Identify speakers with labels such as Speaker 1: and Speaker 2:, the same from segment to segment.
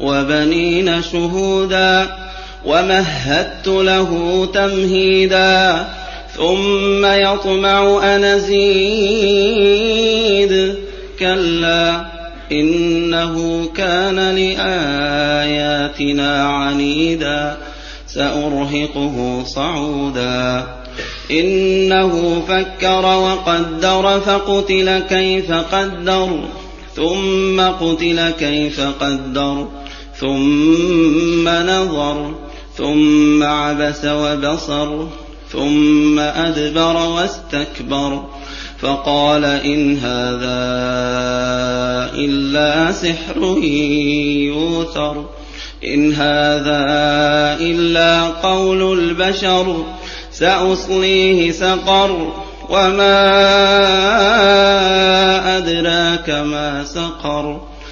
Speaker 1: وبنين شهودا ومهدت له تمهيدا ثم يطمع أن أزيد كلا إنه كان لآياتنا عنيدا سأرهقه صعودا إنه فكر وقدر فقتل كيف قدر ثم قتل كيف قدر ثم نظر ثم عبس وبصر ثم أدبر واستكبر فقال إن هذا إلا سحر يوثر إن هذا إلا قول البشر سأصليه سقر وما أدراك ما سقر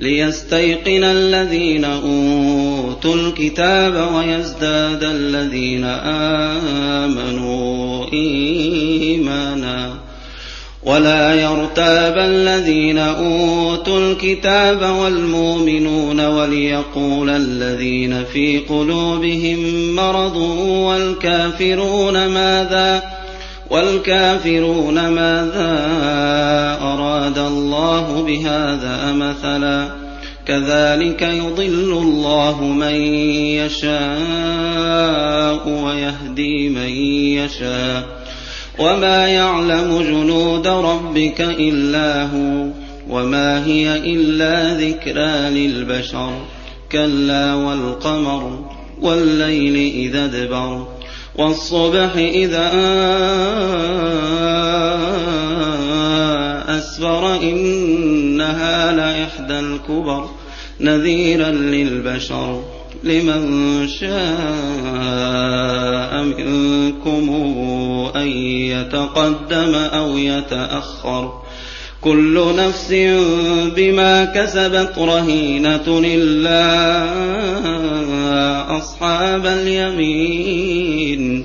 Speaker 1: ليستيقن الذين أوتوا الكتاب ويزداد الذين آمنوا إيمانا ولا يرتاب الذين أوتوا الكتاب والمؤمنون وليقول الذين في قلوبهم مرض والكافرون ماذا والكافرون ماذا بهذا مثلا كذلك يضل الله من يشاء ويهدي من يشاء وما يعلم جنود ربك الا هو وما هي الا ذكرى للبشر كلا والقمر والليل اذا ادبر والصبح اذا آه أسفر إنها لإحدى الكبر نذيرا للبشر لمن شاء منكم أن يتقدم أو يتأخر كل نفس بما كسبت رهينة إلا أصحاب اليمين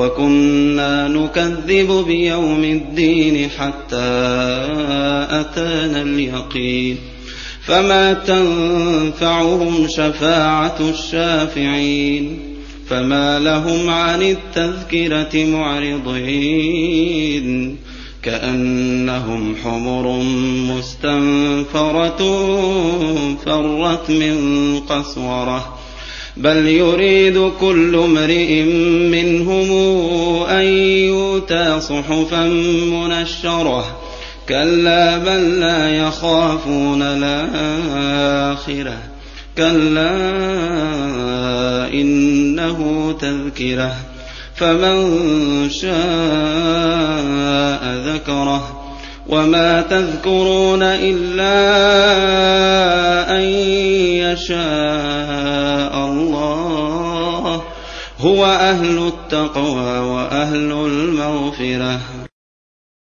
Speaker 1: وكنا نكذب بيوم الدين حتى أتانا اليقين فما تنفعهم شفاعة الشافعين فما لهم عن التذكرة معرضين كأنهم حمر مستنفرة فرت من قسوره بل يريد كل امرئ منهم أن يؤتى صحفا منشرة كلا بل لا يخافون الآخرة كلا إنه تذكرة فمن شاء ذكره وما تذكرون إلا أن يشاء هُوَ أَهْلُ التَّقْوَىٰ وَأَهْلُ الْمَغْفِرَةِ